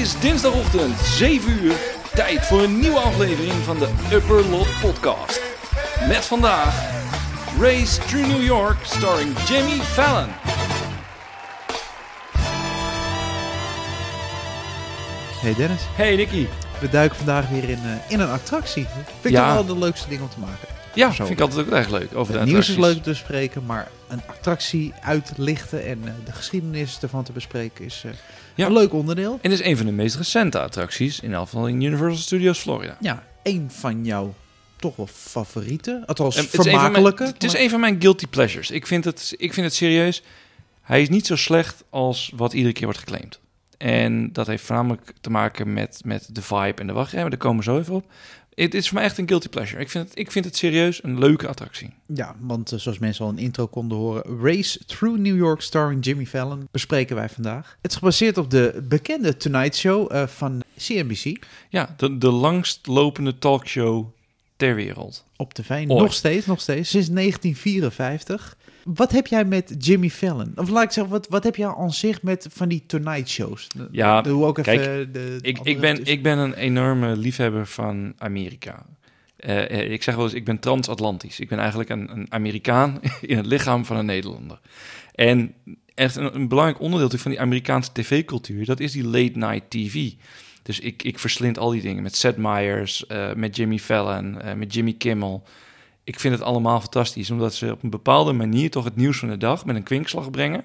is dinsdagochtend, 7 uur. Tijd voor een nieuwe aflevering van de Upper Lot Podcast. Met vandaag Race Through New York, starring Jimmy Fallon. Hey Dennis, Hey Nicky. we duiken vandaag weer in, eh, in een attractie. Vind ik Ja. wel de leukste ding om te maken. Ja, Persoonlijk. vind ik altijd ook erg leuk. Over de Het nieuws is leuk te bespreken, maar een attractie uitlichten en eh, de geschiedenis ervan te bespreken is eh, Ja. een leuk onderdeel. En dit is een van de meest recente attracties, in elk geval in Universal Studios Florida. Ja, een van jouw toch wel favorieten, althans het is mijn- vermakelijke. Het is maar- een van mijn guilty pleasures. Ik vind, het, ik vind het serieus. Hij is niet zo slecht als wat iedere keer wordt geclaimd. En dat heeft voornamelijk te maken met, met de vibe en de wachtrij. Daar komen we zo even op. Het is voor mij echt een guilty pleasure. Ik vind het, ik vind het serieus een leuke attractie. Ja, want eh, zoals mensen al in de intro konden horen, Race Through New York starring Jimmy Fallon bespreken wij vandaag. Het is gebaseerd op de bekende Tonight Show eh, van CNBC Ja, de, de langst lopende talkshow ter wereld. op tv. Ooit. Nog steeds, nog steeds, sinds 1954. Wat heb jij met Jimmy Fallon? Of laat ik zeggen, wat, wat heb jij aan zich met van die Tonight Shows? Ja, Doe ook even kijk, de, Ik, ik, ben, ik ben een enorme liefhebber van Amerika. Eh, eh, ik zeg wel eens, ik ben transatlantisch. Ik ben eigenlijk een, een Amerikaan in het lichaam van een Nederlander. En echt een, een belangrijk onderdeel van die Amerikaanse tv-cultuur, dat is die late night TV. Dus ik, ik verslind al die dingen met Seth Meyers, eh, met Jimmy Fallon, met Jimmy Kimmel. Ik vind het allemaal fantastisch, omdat ze op een bepaalde manier toch het nieuws van de dag met een kwinkslag brengen.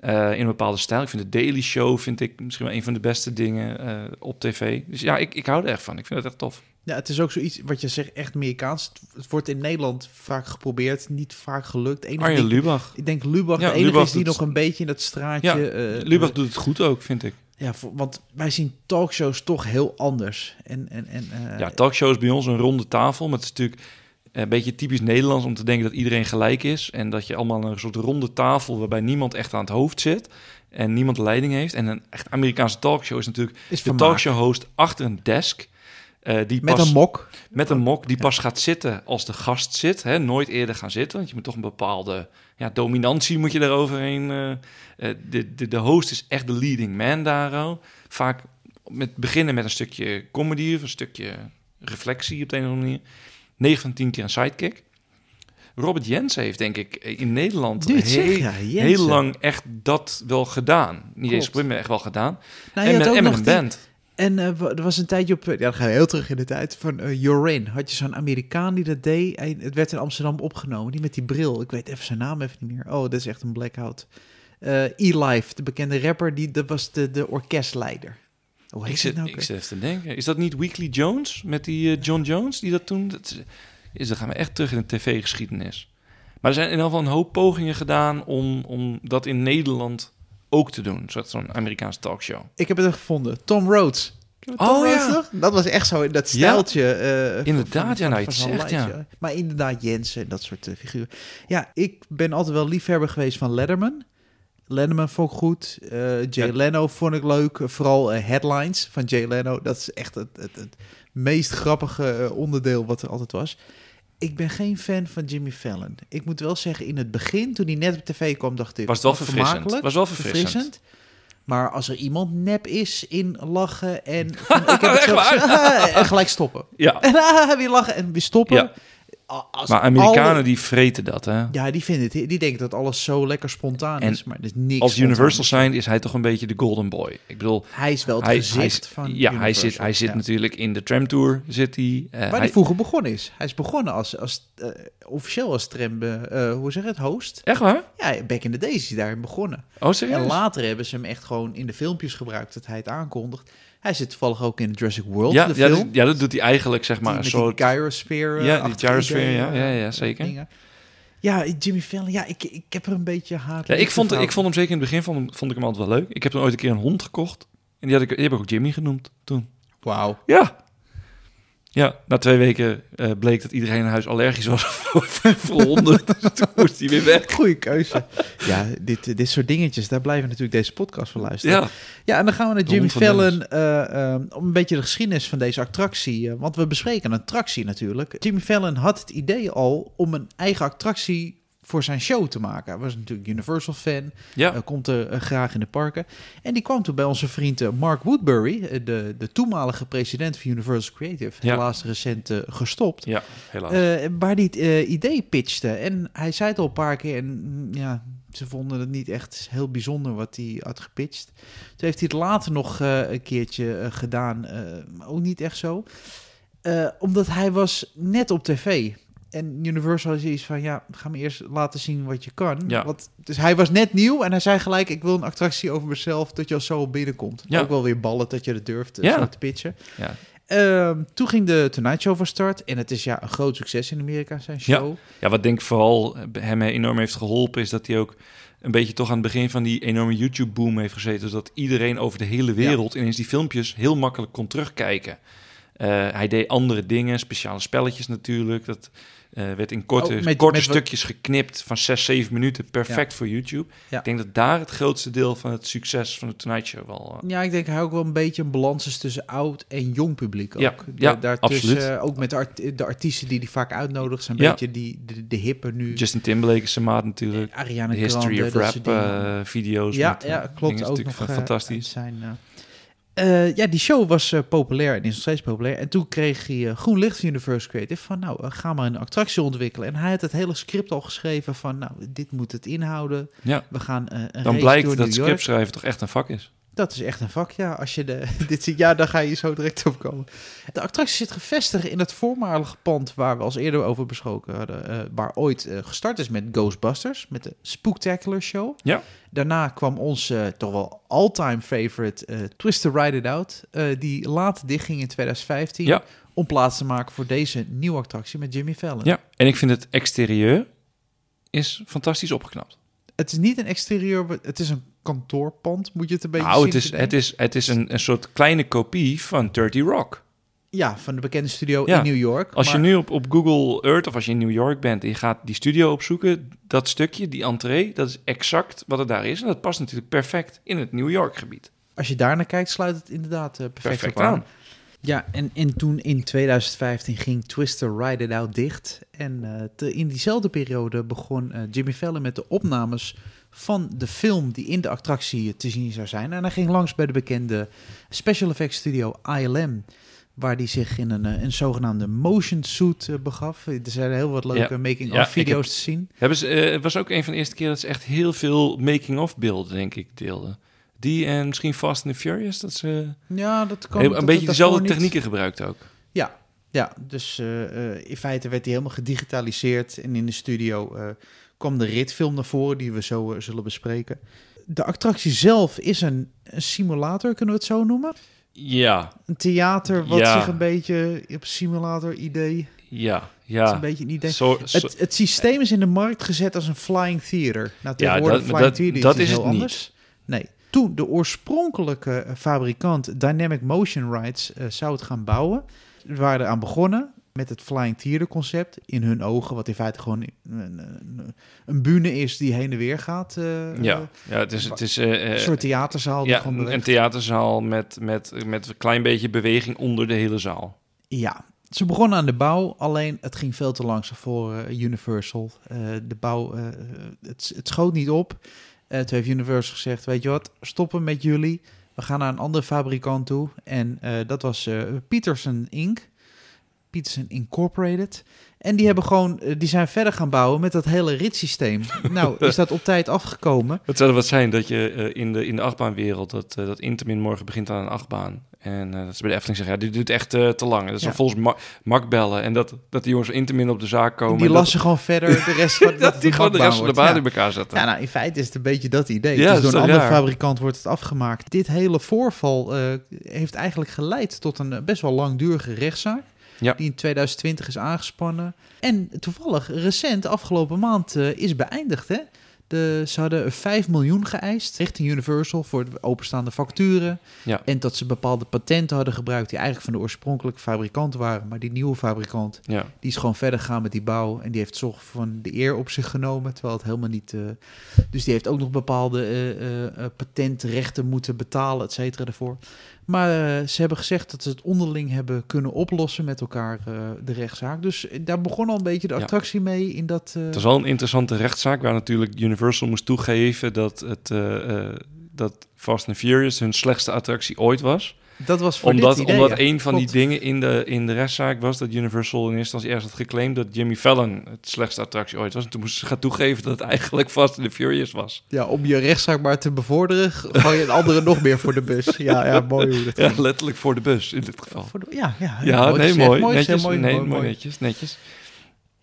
Eh, in een bepaalde stijl. Ik vind de Daily Show vind ik misschien wel een van de beste dingen eh, op tv. Dus ja, ik, ik hou er echt van. Ik vind het echt tof. Ja, het is ook zoiets wat je zegt, echt Amerikaans. Het, wordt in Nederland vaak geprobeerd, niet vaak gelukt. Enige Arjen ding- Lubach. Ik denk Lubach, Ja, de enige Lubach is die nog een beetje in dat straatje... Ja, eh, Lubach doet het goed ook, vind ik. ja, voor- want wij zien talkshows toch heel anders. En, en, en, Ja, talkshows bij ons een ronde tafel. Maar het is natuurlijk een beetje typisch Nederlands om te denken dat iedereen gelijk is. En dat je allemaal een soort ronde tafel waarbij niemand echt aan het hoofd zit. En niemand leiding heeft. En een echt Amerikaanse talkshow is natuurlijk is de talkshow-host achter een desk. eh, die Met pas, een mok. Met een mok die pas gaat zitten als de gast zit. Hè? Nooit eerder gaan zitten, want je moet toch een bepaalde ja, dominantie moet je daaroverheen. eh eh, de, de, de host is echt de leading man daar al. Vaak met, beginnen met een stukje comedy of een stukje reflectie op de een of andere manier. 9 van 10 keer een sidekick. Robert Jensen heeft denk ik in Nederland heel, ja, lang echt dat wel gedaan. Niet eens maar echt wel gedaan. Nou, en met, en met een band. En eh, er was een tijdje op, ja, dan gaan we heel terug in de tijd, van uh, Jorin. Had je zo'n Amerikaan die dat deed. Hij- het werd in Amsterdam opgenomen, die met die bril. Ik weet even zijn naam even niet meer. Oh, dat is echt een blackout. Eh E-Life, de bekende rapper, die, dat was de, de orkestleider. Hoe heet Ik zit, nou? ik zit even te denken. Is dat niet Weekly Jones met die eh, John Jones die dat toen? Dat is, dan gaan we echt terug in de tv-geschiedenis. Maar er zijn in ieder geval een hoop pogingen gedaan om, om dat in Nederland ook te doen. Zoals Zo'n Amerikaanse talkshow. Ik heb het er gevonden. Tom Rhodes. Tom Oh, Rhodes ja. nog? Dat was echt zo in dat stijltje. eh, Inderdaad, van- ja, nou, van zegt, ja. Maar inderdaad, Jensen en dat soort eh, figuren. Ja, ik ben altijd wel liefhebber geweest van Letterman. Letterman vond ik goed. Eh, Jay Ja. Leno vond ik leuk. Vooral eh, headlines van Jay Leno. Dat is echt het, het, het meest grappige eh, onderdeel wat er altijd was. Ik ben geen fan van Jimmy Fallon. Ik moet wel zeggen, in het begin, toen hij net op tv kwam, dacht ik... Was het wel verfrissend. vermakelijk, Was wel verfrissend. Maar als er iemand nep is in lachen en... van, ik heb het zelfs, en gelijk stoppen. Ja, En ah, weer lachen en weer stoppen. Ja. Als maar Amerikanen alle- die vreten dat, hè? Ja, die vinden het. Die denken dat alles zo lekker spontaan En is, maar is niks Als. Universal zijn is hij toch een beetje de golden boy. Ik bedoel, Hij is wel het hij, gezicht hij, van ja, hij zit, hij zit Ja. natuurlijk in de tram tour. Zit hij, eh, Waar hij, hij vroeger begonnen is. Hij is begonnen als, als eh, officieel als tram, eh, hoe zeg je het, host. Echt waar? Ja, back in the days is hij daarin begonnen. Oh, serieus? En later hebben ze hem echt gewoon in de filmpjes gebruikt dat hij het aankondigt. Hij zit toevallig ook in Jurassic World, ja, de ja, film. dat, ja, dat doet hij eigenlijk, zeg maar, een met soort... gyrosphere. Ja, die gyrosphere, idee, ja, eh, ja, ja, eh, zeker. dingen. Ja, Jimmy Fallon, ja, ik, ik heb er een beetje haat. Ja, ik, vond, ik vond hem zeker in het begin vond, vond ik hem altijd wel leuk. Ik heb toen ooit een keer een hond gekocht. En die, had ik, die heb ik ook Jimmy genoemd toen. Wauw. Ja. Ja, na twee weken eh, bleek dat iedereen in huis allergisch was voor, voor honden. Dus toen moest hij weer weg. Goeie keuze. ja, dit, dit soort dingetjes, daar blijven we natuurlijk deze podcast voor luisteren. Ja, Ja, en dan gaan we naar De Jimmy van Fallon eh, eh, om een beetje de geschiedenis van deze attractie. eh, want we bespreken een attractie natuurlijk. Jimmy Fallon had het idee al om een eigen attractie voor zijn show te maken. Hij was natuurlijk Universal-fan, Ja, eh, komt er eh, graag in de parken. En die kwam toen bij onze vriend eh, Mark Woodbury, de, de toenmalige president van Universal Creative, Ja. helaas recent gestopt. ja helaas. Waar hij het idee pitchte. En hij zei het al een paar keer. En mm, ja, ze vonden het niet echt heel bijzonder wat hij had gepitcht. Toen heeft hij het later nog een keertje gedaan. ook niet echt zo. Omdat hij was net op tv. En Universal is iets van, ja, ga me eerst laten zien wat je kan. Ja. Wat, dus hij was net nieuw en hij zei gelijk, ik wil een attractie over mezelf, dat je al zo binnenkomt. Ja. Ook wel weer ballen dat je het durft eh, Ja. zo te pitchen. ja. Ehm, toen ging de Tonight Show van start. En het is ja een groot succes in Amerika, zijn show. ja, wat denk ik vooral hem enorm heeft geholpen... is dat hij ook een beetje toch aan het begin van die enorme YouTube-boom heeft gezeten... zodat iedereen over de hele wereld ineens die filmpjes heel makkelijk kon terugkijken. Eh, hij deed andere dingen, speciale spelletjes natuurlijk. Dat eh, werd in korte, Oh, met- korte met stukjes geknipt van 6, 7 minuten. Perfect voor YouTube. Ja. Ik denk dat daar het grootste deel van het succes van de Tonight Show wel... eh, Ja, ik denk hij ook wel een beetje een balans is tussen oud en jong publiek ook. Ja, ja, daartussen, absoluut. ook met de, art- de artiesten die hij vaak uitnodigt, zijn een beetje die, de, de hippe nu. Justin Timberlake is zijn maat natuurlijk. Ariana De History Grande, of Rap video's. ja, met, ja, klopt. Ook nog fantastisch. Zijn, eh, ja, die show was eh, populair en is nog steeds populair. En toen kreeg hij eh, groen licht van Universe Creative van, nou, ga maar een attractie ontwikkelen. En hij had het hele script al geschreven van, nou, dit moet het inhouden. Ja, We gaan een dan blijkt dat scriptschrijven toch echt een vak is. Dat is echt een vak, ja. Als je de, dit ziet, ja, daar ga je zo direct op komen. De attractie zit gevestigd in het voormalige pand waar we als eerder over besproken hadden. eh, waar ooit eh, gestart is met Ghostbusters, met de Spooktacular Show. Ja. Daarna kwam ons eh, toch wel all-time favorite Twister Ride It Out. die later dichtging in 2015. Ja. Om plaats te maken voor deze nieuwe attractie met Jimmy Fallon. Ja, en ik vind het exterieur is fantastisch opgeknapt. Het is niet een exterieur, het is een kantoorpand, moet je het een beetje Nou, zien. het is, het is, het is een, een soort kleine kopie van 30 Rock. Ja, van de bekende studio Ja. in New York. Als je nu op, op Google Earth of als je in New York bent en je gaat die studio opzoeken, dat stukje, die entree, dat is exact wat er daar is. En dat past natuurlijk perfect in het New York gebied. Als je daar naar kijkt, sluit het inderdaad eh, perfect, Perfect op aan. aan. Ja, en, en toen in 2015 ging Twister Ride It Out dicht. En eh, te- in diezelfde periode begon eh, Jimmy Fallon met de opnames van de film die in de attractie te zien zou zijn. En hij ging langs bij de bekende special effects studio ILM, waar hij zich in een, eh, een zogenaamde motion suit eh, begaf. Er zijn heel wat leuke Ja. making-of Ja, video's heb- te zien. Hebben ze, eh, het was ook een van de eerste keer dat ze echt heel veel making-of beelden, denk ik, deelden. Die en misschien Fast and the Furious, dat ze Ja, dat kan dat een beetje dezelfde technieken gebruikt ook. Ja, ja dus in feite werd hij helemaal gedigitaliseerd. En in de studio kwam de ritfilm naar voren, die we zo eh, zullen bespreken. De attractie zelf is een, een simulator, kunnen we het zo noemen? Ja, Een theater wat Ja. zich een beetje op simulator idee. ja, Dat is een ja. beetje een idee. Zo, zo- Het, het systeem is in de markt gezet als een flying theater. Nou, Ja, dat- flying dat- theater dat iets is heel het niet. anders. Nee. Toen de oorspronkelijke eh, fabrikant Dynamic Motion Rides eh, zou het gaan bouwen, we waren eraan begonnen met het flying theater concept in hun ogen, wat in feite gewoon een, een, een bühne is die heen en weer gaat. eh, ja, ja, het is, het is eh, een eh, soort theaterzaal. ja, een, theaterzaal met, met, met een klein beetje beweging onder de hele zaal. Ja, ze begonnen aan de bouw, alleen het ging veel te langzaam voor eh, Universal. Eh, de bouw, eh, het, het schoot niet op. Eh toen heeft Universal gezegd, weet je wat, stoppen met jullie. We gaan naar een andere fabrikant toe. En eh, dat was eh, Peterson Inc., Peterson Incorporated. En die hebben gewoon, eh, die zijn verder gaan bouwen met dat hele ritssysteem. nou, is dat op tijd afgekomen? Het zou er wat zijn dat je eh, in, de, in de achtbaanwereld, dat, eh, dat Intamin morgen begint aan een achtbaan. En dat ze bij de Efteling zeggen, ja, dit duurt echt te lang. Dat is Ja. volgens Ma Mark bellen. En dat, dat die jongens van Intamin op de zaak komen. die en dat- lassen gewoon verder de rest van dat die gewoon de rest van de baan in elkaar zetten. Ja, nou, in feite is het een beetje dat idee. Ja, dus door een andere raar? fabrikant wordt het afgemaakt. Dit hele voorval heeft eigenlijk geleid tot een best wel langdurige rechtszaak. Ja. Die in 2020 is aangespannen. En toevallig, recent, afgelopen maand, eh, is beëindigd. Hè? De, ze hadden 5 miljoen geëist richting Universal voor de openstaande facturen. Ja. En dat ze bepaalde patenten hadden gebruikt die eigenlijk van de oorspronkelijke fabrikant waren. Maar die nieuwe fabrikant Ja. die is gewoon verder gegaan met die bouw. En die heeft zorg van de eer op zich genomen. Terwijl het helemaal niet. eh, dus die heeft ook nog bepaalde eh, patentrechten moeten betalen, et cetera, ervoor. Maar eh, ze hebben gezegd dat ze het onderling hebben kunnen oplossen met elkaar, eh, de rechtszaak. Dus eh, daar begon al een beetje de Ja. attractie mee in dat... Het was wel een interessante rechtszaak waar natuurlijk Universal moest toegeven dat, het, dat Fast and Furious hun slechtste attractie ooit was. Dat was voor Omdat, dit idee, omdat ja. een van die dingen in de, in de rechtszaak was dat Universal in eerste instantie ergens had geclaimd dat Jimmy Fallon het slechtste attractie ooit was. En toen moesten ze gaan toegeven dat het eigenlijk Fast and the Furious was. Ja, om je rechtszaak maar te bevorderen, gooi je een andere nog meer voor de bus. Ja, ja mooi hoe dat Ja, letterlijk voor de bus in dit geval. Voor de- ja, ja, Ja, mooi nee, gezegd, mooi. netjes, mooi, nee, mooi. netjes, netjes.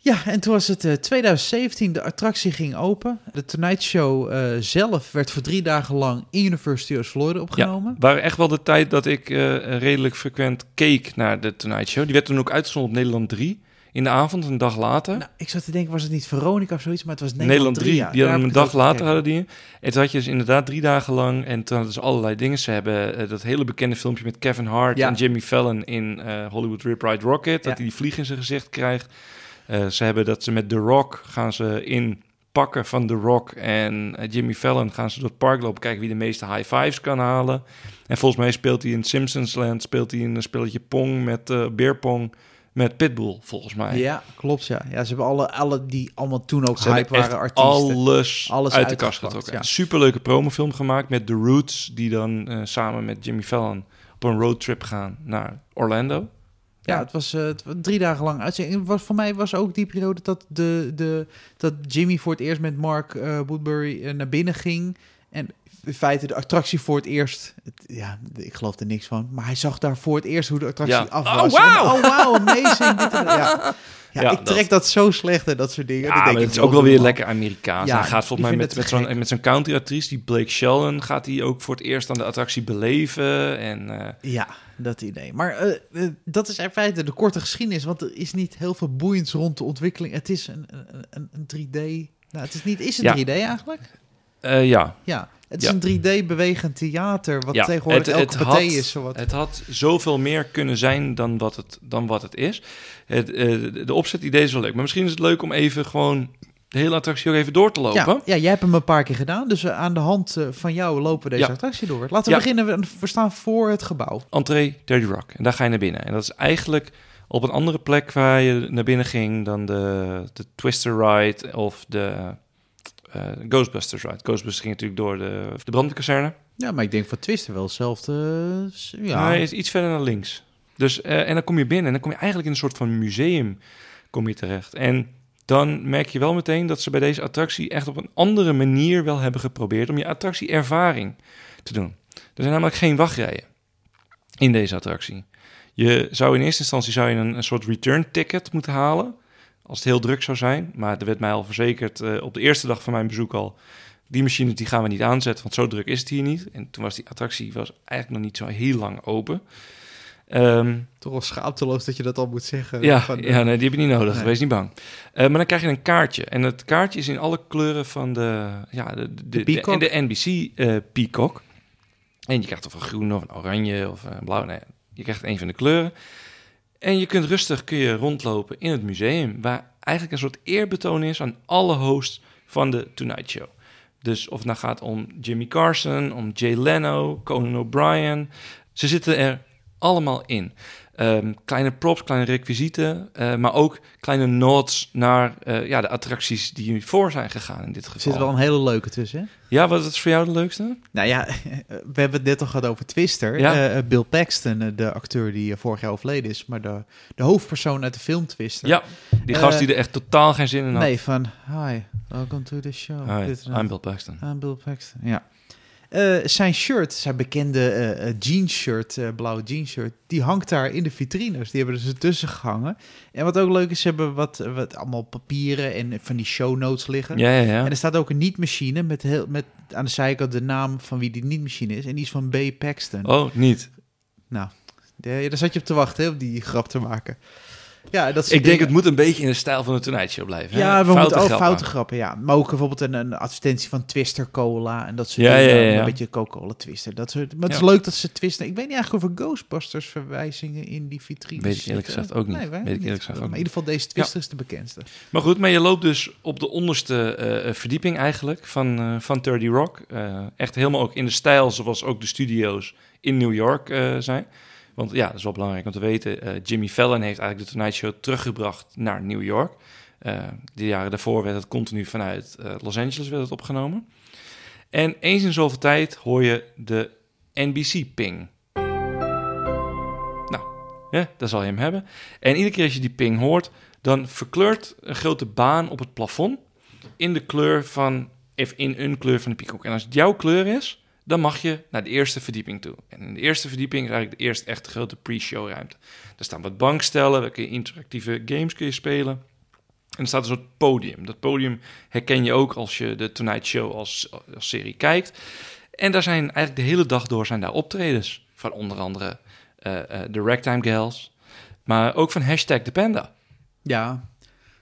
Ja, en toen was het eh, 2017, de attractie ging open. De Tonight Show eh, zelf werd voor drie dagen lang in Universal Studios Florida opgenomen. Ja, waren echt wel de tijd dat ik eh, redelijk frequent keek naar de Tonight Show. Die werd toen ook uitgezonden op Nederland 3 in de avond, een dag later. Nou, ik zat te denken, was het niet Veronica of zoiets, maar het was Nederland, Nederland 3, ja. die hadden een dag ook later gekeken. hadden die. En toen had je dus inderdaad drie dagen lang, en toen hadden ze allerlei dingen. Ze hebben eh, dat hele bekende filmpje met Kevin Hart Ja. en Jimmy Fallon in eh, Hollywood Rip Ride Rocket, dat hij die vlieg in zijn gezicht krijgt. Eh, ze hebben dat ze met The Rock gaan ze in pakken van The Rock en eh, Jimmy Fallon gaan ze door het park lopen kijken wie de meeste high fives kan halen. En volgens mij speelt hij in Simpsons Land, speelt hij een spelletje pong met eh beerpong met Pitbull, volgens mij. Ja, klopt, ja. Ja, ze hebben alle, alle die allemaal toen ook Ze hype waren artiesten. alles, Alles uit de kast getrokken. ja. Superleuke promofilm gemaakt met The Roots, die dan samen met Jimmy Fallon op een roadtrip gaan naar Orlando. Ja, het was, was drie dagen lang uitzending. Was, voor mij was ook die periode dat, de, de, dat Jimmy voor het eerst met Mark eh, Woodbury eh, naar binnen ging. En in feite de attractie voor het eerst... Het, ja, ik geloof er niks van. Maar hij zag daar voor het eerst hoe de attractie Ja. af Oh, was. En, oh, wow, amazing. dit ja. Ja, Ja, ik trek dat, zo slecht en dat soort dingen. Ja, denk het is ook wel weer lekker Amerikaans. Ja, hij gaat volgens mij met, met zo'n met zo'n countryartiest, die Blake Shelton, gaat hij ook voor het eerst aan de attractie beleven. En eh, Ja, dat idee. Maar eh, eh, dat is in feite de korte geschiedenis, want er is niet heel veel boeiends rond de ontwikkeling. Het is een, een, een, een 3D. Nou, het is niet. Is het Ja. 3D eigenlijk? ja, Ja. Het is een 3D bewegend theater, wat tegenwoordig het- elke het had- is. Zowat. Het had zoveel meer kunnen zijn dan wat het, dan wat het is. Het, eh, de- opzetidee is wel leuk. Maar misschien is het leuk om even gewoon de hele attractie ook even door te lopen. ja, ja, jij hebt hem een paar keer gedaan, dus eh, aan de hand eh, van jou lopen we deze Ja. attractie door. Laten we Ja. beginnen, we- staan voor het gebouw. Entree Dirty Rock. En daar ga je naar binnen. En dat is eigenlijk op een andere plek waar je naar binnen ging dan de, de Twister Ride of de Ghostbusters Ride. Ghostbusters ging natuurlijk door de, de brandweerkazerne. Ja, maar ik denk van Twister wel hetzelfde. eh, Ja, Hij is iets verder naar links. Dus, eh, en dan kom je binnen en dan kom je eigenlijk in een soort van museum kom je terecht. En dan merk je wel meteen dat ze bij deze attractie echt op een andere manier wel hebben geprobeerd om je attractieervaring te doen. Er zijn namelijk geen wachtrijen in deze attractie. Je zou in eerste instantie zou je een, een soort return ticket moeten halen. Als het heel druk zou zijn. Maar er werd mij al verzekerd eh, op de eerste dag van mijn bezoek al. Die machines die gaan we niet aanzetten, want zo druk is het hier niet. En toen was die attractie was eigenlijk nog niet zo heel lang open. Ehm, toch wel schaamteloos dat je dat al moet zeggen. ja, Van, ja, nee, die heb je niet nodig. Nee. Wees niet bang. Eh, maar dan krijg je een kaartje. En het kaartje is in alle kleuren van de, ja, de, de, de, peacock. de, NBC eh Peacock. En je krijgt of een groen of een oranje of een blauw. Nee, je krijgt een van de kleuren. En je kunt rustig kun je rondlopen in het museum. Waar eigenlijk een soort eerbetoon is aan alle hosts van de Tonight Show. Dus of het nou gaat om Jimmy Carson, om Jay Leno, Conan O'Brien. Ze zitten er allemaal in. Ehm, kleine props, kleine requisieten, eh, maar ook kleine nods naar eh, ja, de attracties die voor zijn gegaan in dit Er geval. zit wel een hele leuke tussen, hè? Ja, wat is voor jou de leukste? Nou ja, we hebben het net al gehad over Twister. Ja. Eh, Bill Paxton, de acteur die vorig jaar overleden is, maar de, de hoofdpersoon uit de film Twister. Ja, die gast die er echt totaal geen zin in had. Nee, van hi, welcome to the show. Hi. I'm Bill Paxton. I'm Bill Paxton, ja. Eh, zijn shirt, zijn bekende eh eh, jeans shirt, eh, blauwe jeans shirt, die hangt daar in de vitrines. Die hebben er dus tussen gehangen. En wat ook leuk is, ze hebben wat, wat allemaal papieren en van die show notes liggen. Ja, ja, ja. En er staat ook een niet-machine met, heel, met aan de zijkant de naam van wie die niet-machine is. En die is van B. Paxton. Oh, niet. Nou, daar zat je op te wachten, hè, om die grap te maken. Ja, dat Ik denk het moet een beetje in de stijl van Tonight Show blijven. Ja, hè? we moeten ook foute grappen, ja. Maar ook bijvoorbeeld een, een advertentie van Twister Cola en dat soort Ja, dingen. ja, ja. Een beetje Coca-Cola Twister. Dat soort, maar het is leuk dat ze twisten. Ik weet niet eigenlijk of er Ghostbusters verwijzingen in die vitrine Weet ik eerlijk gezegd ook niet. Nee, Weet ik niet. eerlijk gezegd ook Maar in niet. ieder geval deze Twister is de bekendste. Maar goed, maar je loopt dus op de onderste eh, verdieping eigenlijk van, eh van 30 Rock. Eh, echt helemaal ook in de stijl zoals ook de studio's in New York eh, zijn. Want ja, dat is wel belangrijk om te weten. eh, Jimmy Fallon heeft eigenlijk de Tonight Show teruggebracht naar New York. Eh de jaren daarvoor werd het continu vanuit eh, Los Angeles werd het opgenomen. En eens in zoveel tijd hoor je de NBC-ping. Nou, ja, daar zal je hem hebben. En iedere keer als je die ping hoort, dan verkleurt een grote baan op het plafond in de kleur van, in een kleur van de peacock. En als het jouw kleur is, dan mag je naar de eerste verdieping toe. En in de eerste verdieping is eigenlijk de eerste echte grote pre-show ruimte. Daar staan wat bankstellen, je interactieve games kun je spelen. En er staat een soort podium. Dat podium herken je ook als je de Tonight Show als, als serie kijkt. En daar zijn eigenlijk de hele dag door zijn daar optredens. Van onder andere eh, de Ragtime Gals. Maar ook van hashtag de Panda. Ja.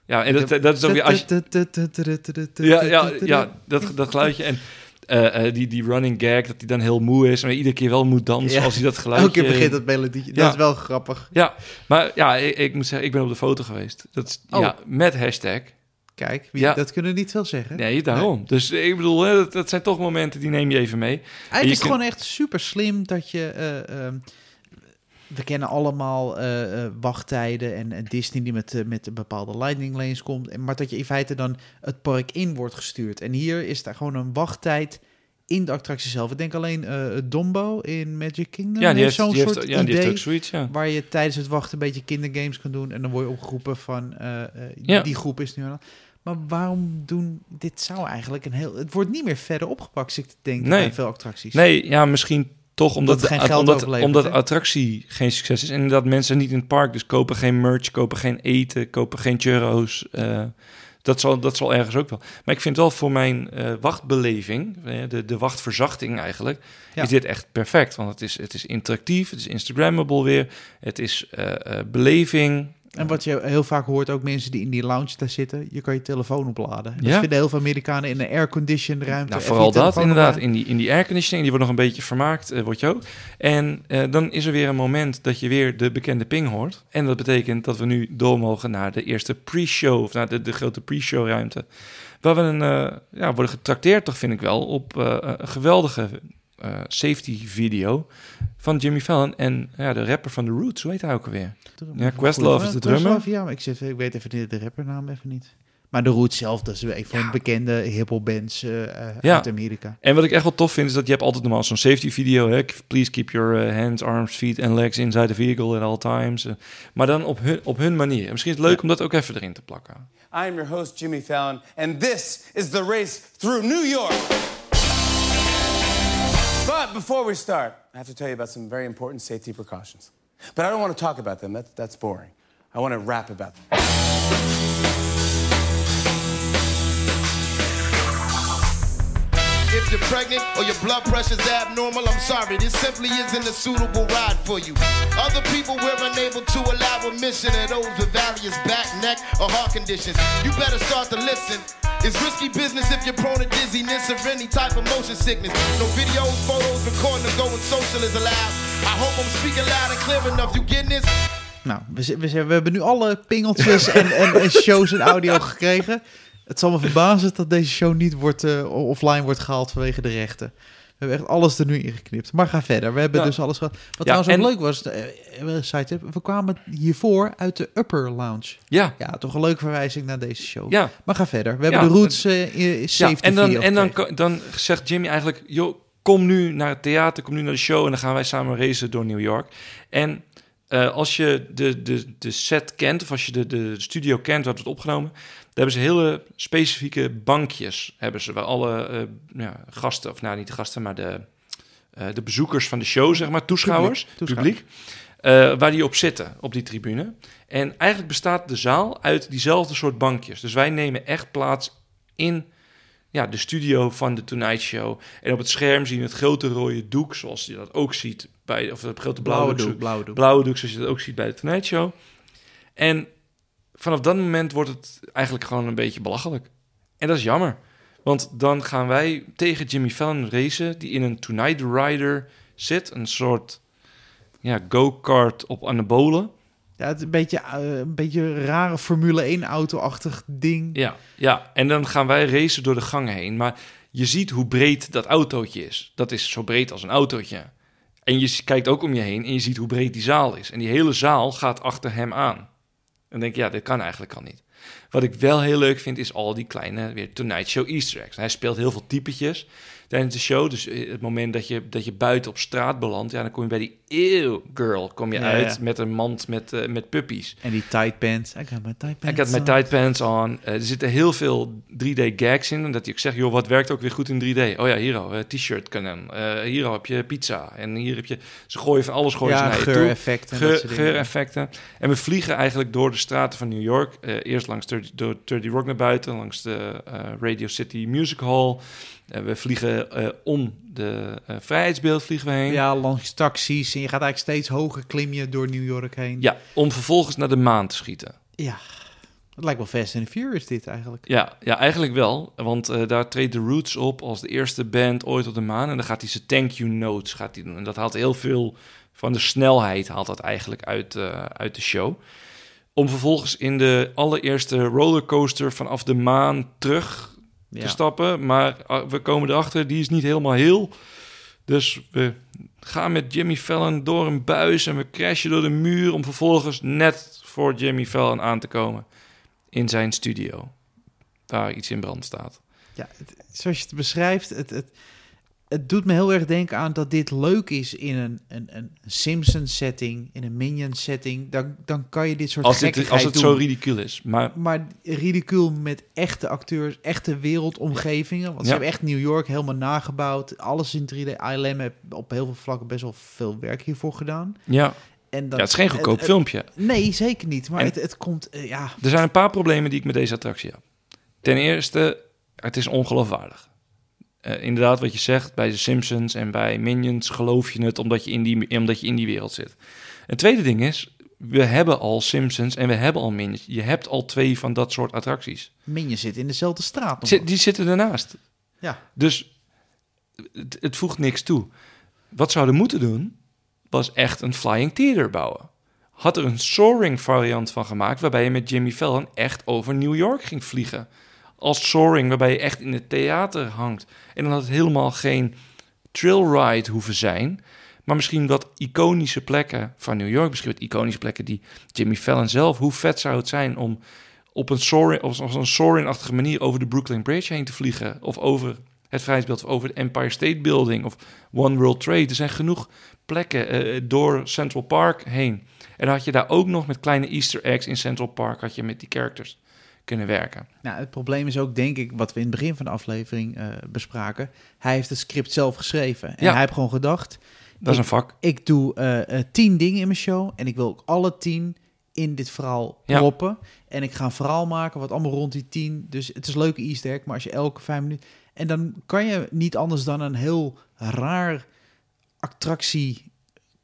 Ja, en dat, dat is ook weer... Als je, ja, ja, ja dat, dat geluidje. En eh, eh, die, die running gag, dat hij dan heel moe is... en iedere keer wel moet dansen Ja. als hij dat geluidje... Elke keer begint dat melodietje. Dat is wel grappig. Ja, maar ja, ik, ik moet zeggen, ik ben op de foto geweest. Dat is, Oh. ja, met hashtag. Kijk, wie, Ja. dat kunnen niet veel zeggen. Nee, daarom. Dus ik bedoel, hè, dat, dat zijn toch momenten die neem je even mee. Eigenlijk je is het kunt- gewoon echt super slim dat je. eh, ehm, we kennen allemaal eh, eh, wachttijden en, en Disney die met, eh, met een bepaalde lightning lanes komt. En, maar dat je in feite dan het park in wordt gestuurd. En hier is daar gewoon een wachttijd in de attractie zelf. Ik denk alleen eh Dombo in Magic Kingdom. Ja, die heeft, zo'n heeft, soort ja, die heeft ook zoiets, ja. waar je tijdens het wachten een beetje kindergames kan doen. En dan word je opgeroepen van Ja. die groep is nu aan. Maar waarom doen dit zou eigenlijk een heel. Het wordt niet meer verder opgepakt, zit ik denken Nee. bij veel attracties. Nee, ja, misschien toch omdat, de, geld omdat, omdat attractie geen succes is. En dat mensen niet in het park, dus kopen geen merch, kopen geen eten, kopen geen churros. eh, dat, zal, dat zal ergens ook wel. Maar ik vind wel voor mijn eh, wachtbeleving, eh, de, de wachtverzachting eigenlijk, Ja. is dit echt perfect. Want het is, het is interactief, het is Instagrammable weer, het is beleving. En wat je heel vaak hoort, ook mensen die in die lounge daar zitten, je kan je telefoon opladen. Dat Ja. vinden heel veel Amerikanen in een airconditioned ruimte. Nou, vooral dat inderdaad. In die, in die airconditioning, die wordt nog een beetje vermaakt, eh wordt je ook. En eh, dan is er weer een moment dat je weer de bekende ping hoort. En dat betekent dat we nu door mogen naar de eerste pre-show, of naar de, de grote pre-show ruimte. Waar we een, eh, ja, worden getrakteerd, toch vind ik wel, op een geweldige eh, safety video van Jimmy Fallon en ja, de rapper van The Roots. Hoe heet hij ook alweer? Ja, Questlove is de drummer. Questlove, ja, maar ik, zit, ik weet even de, de rappernaam even niet. Maar de Roots zelf, dat is een van de bekende hiphop bands eh, eh, Ja. uit Amerika. En wat ik echt wel tof vind, is dat je hebt altijd normaal zo'n safety video. Hè? Please keep your uh, hands, arms, feet and legs inside the vehicle at all times. Uh, maar dan op hun, op hun manier. En misschien is het leuk om dat ook even erin te plakken. I am your host, Jimmy Fallon, and this is the race through New York. Before we start, I have to tell you about some very important safety precautions. But I don't want to talk about them, that, that's boring. I want to rap about them. If you're pregnant or your blood pressure's abnormal, I'm sorry, this simply isn't a suitable ride for you. Other people we're unable to allow admission of those with various back, neck, or heart conditions. You better start to listen. It's risky business if you're prone to dizziness or any type of motion sickness. No videos, photos, recording or going social is allowed. I hope I'm speaking loud and clear enough. You getting this? Nou, we, we, we hebben nu alle pingeltjes en, en, en shows en audio gekregen. Het zal me verbazen dat deze show niet wordt, eh, offline wordt gehaald vanwege de rechten. We hebben echt alles er nu ingeknipt. Maar ga verder. We hebben Ja. dus alles gehad. Wat Ja, trouwens ook en- leuk was, eh, eh, side tip, we kwamen hiervoor uit de Upper Lounge. Ja, Ja, toch een leuke verwijzing naar deze show. ja. Maar ga verder. We hebben de Roots in- ja. safety En, dan, en dan, dan zegt Jimmy eigenlijk... joh, kom nu naar het theater, kom nu naar de show... en dan gaan wij samen racen door New York. En als je de, de, de set kent, of als je de, de studio kent... waar het wordt opgenomen... daar hebben ze hele specifieke bankjes... hebben ze waar alle eh, ja, gasten, of nou niet de gasten... maar de, eh, de bezoekers van de show, zeg maar, toeschouwers, Publiek, publiek... eh, waar die op zitten, op die tribune. En eigenlijk bestaat de zaal uit diezelfde soort bankjes. Dus wij nemen echt plaats in ja, de studio van de Tonight Show. En op het scherm zien we het grote rode doek, zoals je dat ook ziet bij... Of het grote blauwe, doek, blauwe doek. blauwe doek, zoals je dat ook ziet bij de Tonight Show. En vanaf dat moment wordt het eigenlijk gewoon een beetje belachelijk. En dat is jammer. Want dan gaan wij tegen Jimmy Fallon racen, die in een Tonight Rider zit. Een soort ja, go-kart op anabolen. Ja, het is een beetje, eh, een beetje een rare Formule 1-auto-achtig ding. Ja, ja, en dan gaan wij racen door de gangen heen. Maar je ziet hoe breed dat autootje is. Dat is zo breed als een autootje. En je kijkt ook om je heen en je ziet hoe breed die zaal is. En die hele zaal gaat achter hem aan. Dan denk je, ja, dit kan eigenlijk al niet. Wat ik wel heel leuk vind, is al die kleine weer Tonight Show easter eggs. Hij speelt heel veel typetjes tijdens de show. Dus eh, het moment dat je, dat je buiten op straat belandt... ja, dan kom je bij die ew girl kom je Ja, uit ja. met een mand met, eh, met puppies. En die tight pants. I got my tight pants Ik had mijn tight pants on. Eh, er zitten heel veel 3D gags in. En dat hij ook zegt, joh, wat werkt ook weer goed in 3D? Oh ja, hier al, t-shirt kanon. Eh hier al heb je pizza. En hier heb je... Ze gooien van alles gooien ze Ja, naar geureffecten. en dat Ge- soort dingen. geureffecten. En we vliegen eigenlijk door de straten van New York. Eerst langs 30, door 30 Rock naar buiten, langs de Radio City Music Hall. We vliegen eh, om de eh, Vrijheidsbeeld vliegen we heen. Ja, langs taxis. En je gaat eigenlijk steeds hoger klim je door New York heen. Ja, om vervolgens naar de maan te schieten. Ja. Het lijkt wel Fast and Furious dit eigenlijk. Ja, ja eigenlijk wel. Want eh, daar treedt de Roots op als de eerste band ooit op de maan. En dan gaat hij zijn thank you notes gaat hij doen. En dat haalt heel veel van de snelheid haalt dat eigenlijk uit, eh, uit de show. Om vervolgens in de allereerste rollercoaster vanaf de maan terug te Ja. stappen. Maar ah, we komen erachter, die is niet helemaal heel. Dus we gaan met Jimmy Fallon door een buis en we crashen door de muur... om vervolgens net voor Jimmy Fallon aan te komen in zijn studio. Waar iets in brand staat. Ja, het- zoals je het beschrijft, het, het, het doet me heel erg denken aan dat dit leuk is in een, een, een Simpsons setting, in een Minion setting. Dan, dan kan je dit soort Als gekkigheid als het doen. zo ridicuul is. Maar Maar ridicule met echte acteurs, echte wereldomgevingen. Want Ja. ze hebben echt New York helemaal nagebouwd. Alles in 3D. ILM heeft op heel veel vlakken best wel veel werk hiervoor gedaan. ja, En dan, ja het is geen goedkoop het- filmpje. Nee, zeker niet. Maar En- het, het komt, eh, ja... Er zijn een paar problemen die ik met deze attractie heb. Ten eerste, het is ongeloofwaardig. Eh, inderdaad, wat je zegt, bij de Simpsons en bij Minions geloof je het omdat je in die, omdat je in die wereld zit. Het tweede ding is, we hebben al Simpsons en we hebben al Minions. Je hebt al twee van dat soort attracties. Minion zit in dezelfde straat. Zit- Die zitten ernaast. Ja. Dus het, het voegt niks toe. Wat ze hadden moeten doen, was echt een flying theater bouwen. Had er een soaring variant van gemaakt, waarbij je met Jimmy Fallon echt over New York ging vliegen. Als soaring, waarbij je echt in het theater hangt. En dan had het helemaal geen trail ride hoeven zijn. Maar misschien wat iconische plekken van New York. Misschien wat iconische plekken die Jimmy Fallon zelf. Hoe vet zou het zijn om op een soaring, op een soaring-achtige manier over de Brooklyn Bridge heen te vliegen. Of over het Vrijheidsbeeld, of over de Empire State Building of One World Trade. Er zijn genoeg plekken eh, door Central Park heen. En dan had je daar ook nog met kleine easter eggs in Central Park... had je met die characters kunnen werken. Nou, het probleem is ook, denk ik, wat we in het begin van de aflevering eh, bespraken. Hij heeft het script zelf geschreven. En Ja. hij heeft gewoon gedacht, Dat is een vak. ik doe eh, tien dingen in mijn show. En ik wil ook alle tien in dit verhaal Ja. proppen. En ik ga een verhaal maken wat allemaal rond die tien. Dus het is een leuke easter egg, maar als je elke vijf minuten... En dan kan je niet anders dan een heel raar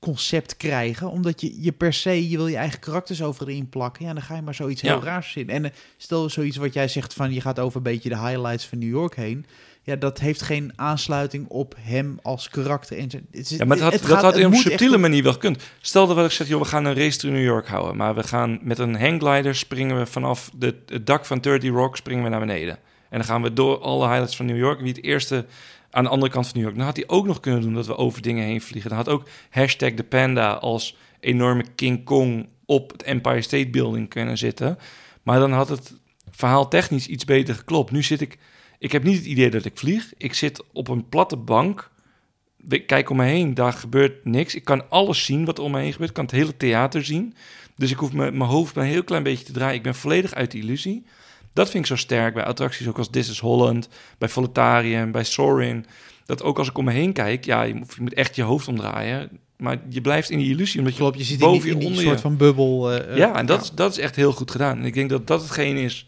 attractieconcept krijgen. Omdat je, je per se, je wil je eigen karakters overin plakken. Ja, dan ga je maar zoiets heel Ja. raars in. En eh, stel zoiets wat jij zegt van je gaat over een beetje de highlights van New York heen. Ja, dat heeft geen aansluiting op hem als karakter. En het is- Ja, maar dat had, het dat gaat- had op een echt subtiele manier wel gekund. Stel dat ik zeg, joh, we gaan een race door New York houden. Maar we gaan met een hangglider springen we vanaf de, het dak van 30 Rock springen we naar beneden. En dan gaan we door alle highlights van New York. Wie het eerste aan de andere kant van New York. Dan had hij ook nog kunnen doen dat we over dingen heen vliegen. Dan had ook hashtag de panda als enorme King Kong op het Empire State Building kunnen zitten. Maar dan had het verhaal technisch iets beter geklopt. Nu zit ik... Ik heb niet het idee dat ik vlieg. Ik zit op een platte bank ik kijk om me heen, daar gebeurt niks. Ik kan alles zien wat er om me heen gebeurt. Ik kan het hele theater zien. Dus ik hoef me- mijn hoofd maar een heel klein beetje te draaien. Ik ben volledig uit de illusie. Dat vind ik zo sterk bij attracties ook als This is Holland, bij Voletarium, bij Soarin'. Dat ook als ik om me heen kijk, ja, je moet, je moet echt je hoofd omdraaien. Maar je blijft in die illusie, omdat je Klopt, je zit in boven die, in je, die onder soort je. van bubbel. eh, eh, Ja, en dat, Is, dat is echt heel goed gedaan. En ik denk dat dat hetgeen is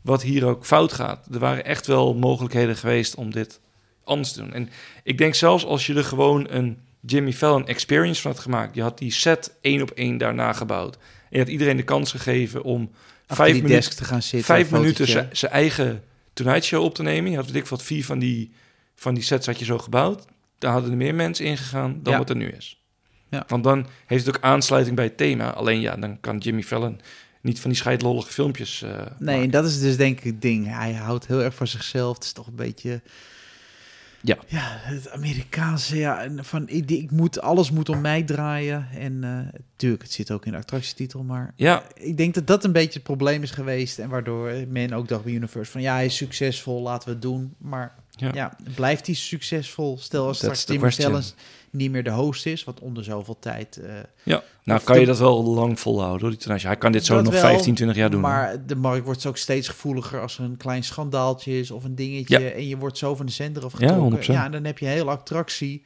wat hier ook fout gaat. Er waren echt wel mogelijkheden geweest om dit anders te doen. En ik denk zelfs als je er gewoon een Jimmy Fallon experience van had gemaakt. Je had die set één op één daarna gebouwd. je had iedereen de kans gegeven om Achter vijf die minuten, desk te gaan zitten. vijf minuten zijn eigen Tonight Show op te nemen. Je had ik wat vier van die, van die sets had je zo gebouwd. Daar hadden er meer mensen in gegaan dan Ja. wat er nu is. Ja. Want dan heeft het ook aansluiting bij het thema. Alleen ja, dan kan Jimmy Fallon niet van die scheidlollige filmpjes eh, Nee, en dat is dus denk ik het ding. Hij houdt heel erg van zichzelf. Het is toch een beetje... Ja. Ja, het Amerikaanse, ja. En van, ik, ik moet, alles moet om mij draaien. En eh tuurlijk, het zit ook in de attractietitel, maar... Ja, Ik denk dat dat een beetje het probleem is geweest. En waardoor men ook dacht bij Universe van... Ja, hij is succesvol, laten we het doen. Maar ja. ja, blijft hij succesvol? Stel als That's straks. Fallon niet meer de host is... wat onder zoveel tijd... eh, ja. Nou, kan de- je dat wel lang volhouden, hoor, die Show. Hij kan dit zo nog wel, 15, 20 jaar doen. hoor. Maar de markt wordt ook steeds gevoeliger als er een klein schandaaltje is of een dingetje. Ja. En je wordt zo van de zender Ja, afgetrokken. 100%. Ja, en dan heb je een hele attractie.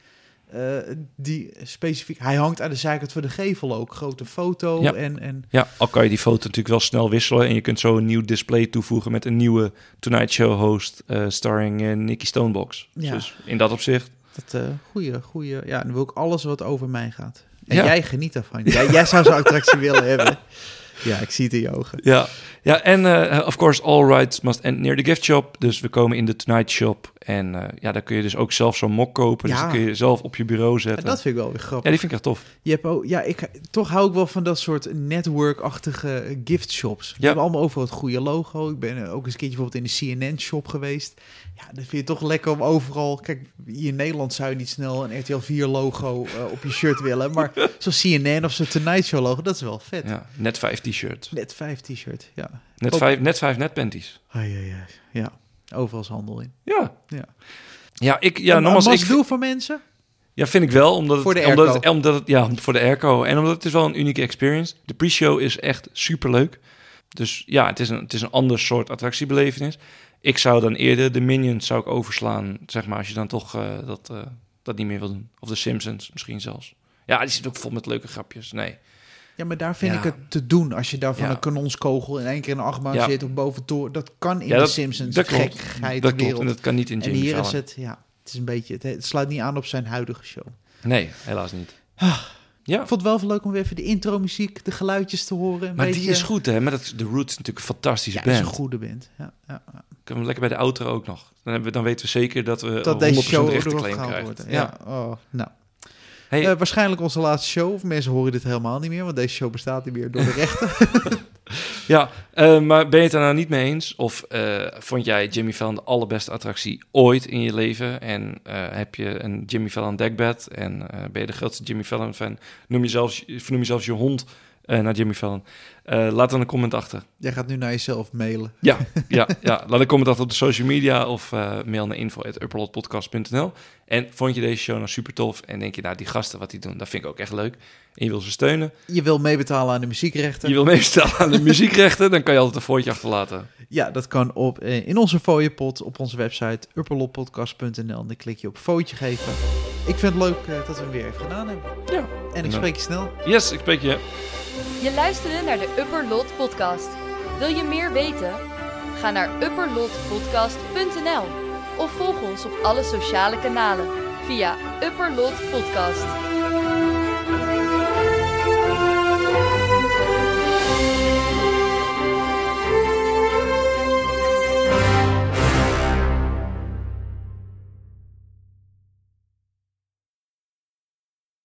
Eh, die specifiek... Hij hangt aan de zijkant van de gevel ook. Grote foto Ja. en... en Ja, al kan je die foto natuurlijk wel snel wisselen. En je kunt zo een nieuw display toevoegen met een nieuwe Tonight Show host eh, starring eh, Nicky Stonebox. Ja. Dus in dat opzicht. dat uh, goede, goede... Ja, dan wil ik alles wat over mij gaat. En Ja. jij geniet daarvan. Jij, jij zou zo'n attractie willen hebben. Ja, ik zie het in je ogen. Ja, ja en eh, of course, all rights must end near the gift shop. Dus we komen in de Tonight Shop. En eh, ja, daar kun je dus ook zelf zo'n mok kopen. Dus kun je zelf op je bureau zetten. En dat vind ik wel weer grappig. Ja, die vind ik echt tof. Je hebt ook, ja, ik, toch hou ik wel van dat soort network-achtige gift shops. We hebben allemaal overal het goede logo. Ik ben eh, ook eens een keertje bijvoorbeeld in de CNN-shop geweest. Ja, dat vind je toch lekker om overal... Kijk, hier in Nederland zou je niet snel een RTL 4-logo op je shirt willen. Maar zo'n CNN of zo'n Tonight Show-logo, dat is wel vet. Ja, net 15 t-shirt. Net vijf t-shirt, ja. Net vijf, net vijf net panties. ja, ja, ja. Overal handel in. Ja. Ja, ja ik... Ja, nogmaals, ik doe voor mensen? Ja, vind ik wel. Omdat voor het, Omdat het, omdat ja, voor de airco. En omdat het is wel een unieke experience. De pre-show is echt super leuk. Dus ja, het is een, het is een ander soort attractiebelevenis. Ik zou dan eerder de Minions zou ik overslaan, zeg maar, als je dan toch eh, dat, eh, dat niet meer wil doen. Of de Simpsons misschien zelfs. Ja, die zit ook vol met leuke grapjes. Nee. Ja, maar daar vind Ja. ik het te doen. Als je daar van Ja. een kanonskogel in één keer in een achtbaan zit of boven toren. Dat kan in de Simpsons. dat. Gekkigheid Dat klopt. wereld. En dat kan niet in En Jimmy hier Fallon. is het, ja, het is een beetje, het, het sluit niet aan op zijn huidige show. Nee, helaas niet. Ah. Ja, Ik vond het wel leuk om weer even de intro-muziek, de geluidjes te horen. Een maar beetje, die is goed, hè? Maar dat, is- de Roots is natuurlijk een fantastische Ja, is band. een goede band. Ja, ja, ja. Kunnen we lekker bij de auto ook nog. Dan, hebben we, dan weten we zeker dat we Dat 100% deze show gehaald krijgen. Ja. Oh, nou. Hey, Eh, waarschijnlijk onze laatste show. Of mensen horen dit helemaal niet meer, want deze show bestaat niet meer door de rechten. Ja, eh, maar ben je het er nou niet mee eens? Of eh, vond jij Jimmy Fallon de allerbeste attractie ooit in je leven? En heb je een Jimmy Fallon dekbed? En ben je de grootste Jimmy Fallon fan? Noem je zelfs, vernoem je zelfs je hond eh, naar Jimmy Fallon? Eh, laat dan een comment achter. Jij gaat nu naar jezelf mailen. Ja, ja, ja. laat een comment achter op de social media of eh, mail naar info.upperlotpodcast.nl. En vond je deze show nou super tof? En denk je, nou die gasten wat die doen, dat vind ik ook echt leuk. En je wil ze steunen. Je wil meebetalen aan de muziekrechten. Je wil meestellen aan de muziekrechten, dan kan je altijd een voortje achterlaten. Ja, dat kan op, in onze fooiepot op onze website upperloppodcast.nl. Dan klik je op footje geven. Ik vind het leuk dat we hem weer even gedaan hebben. Ja. En ik Ja. spreek je snel. Yes, ik spreek je. Je luisterde naar de Upper Lot podcast. Wil je meer weten? Ga naar upperlotpodcast.nl of volg ons op alle sociale kanalen via Upper Lot Podcast.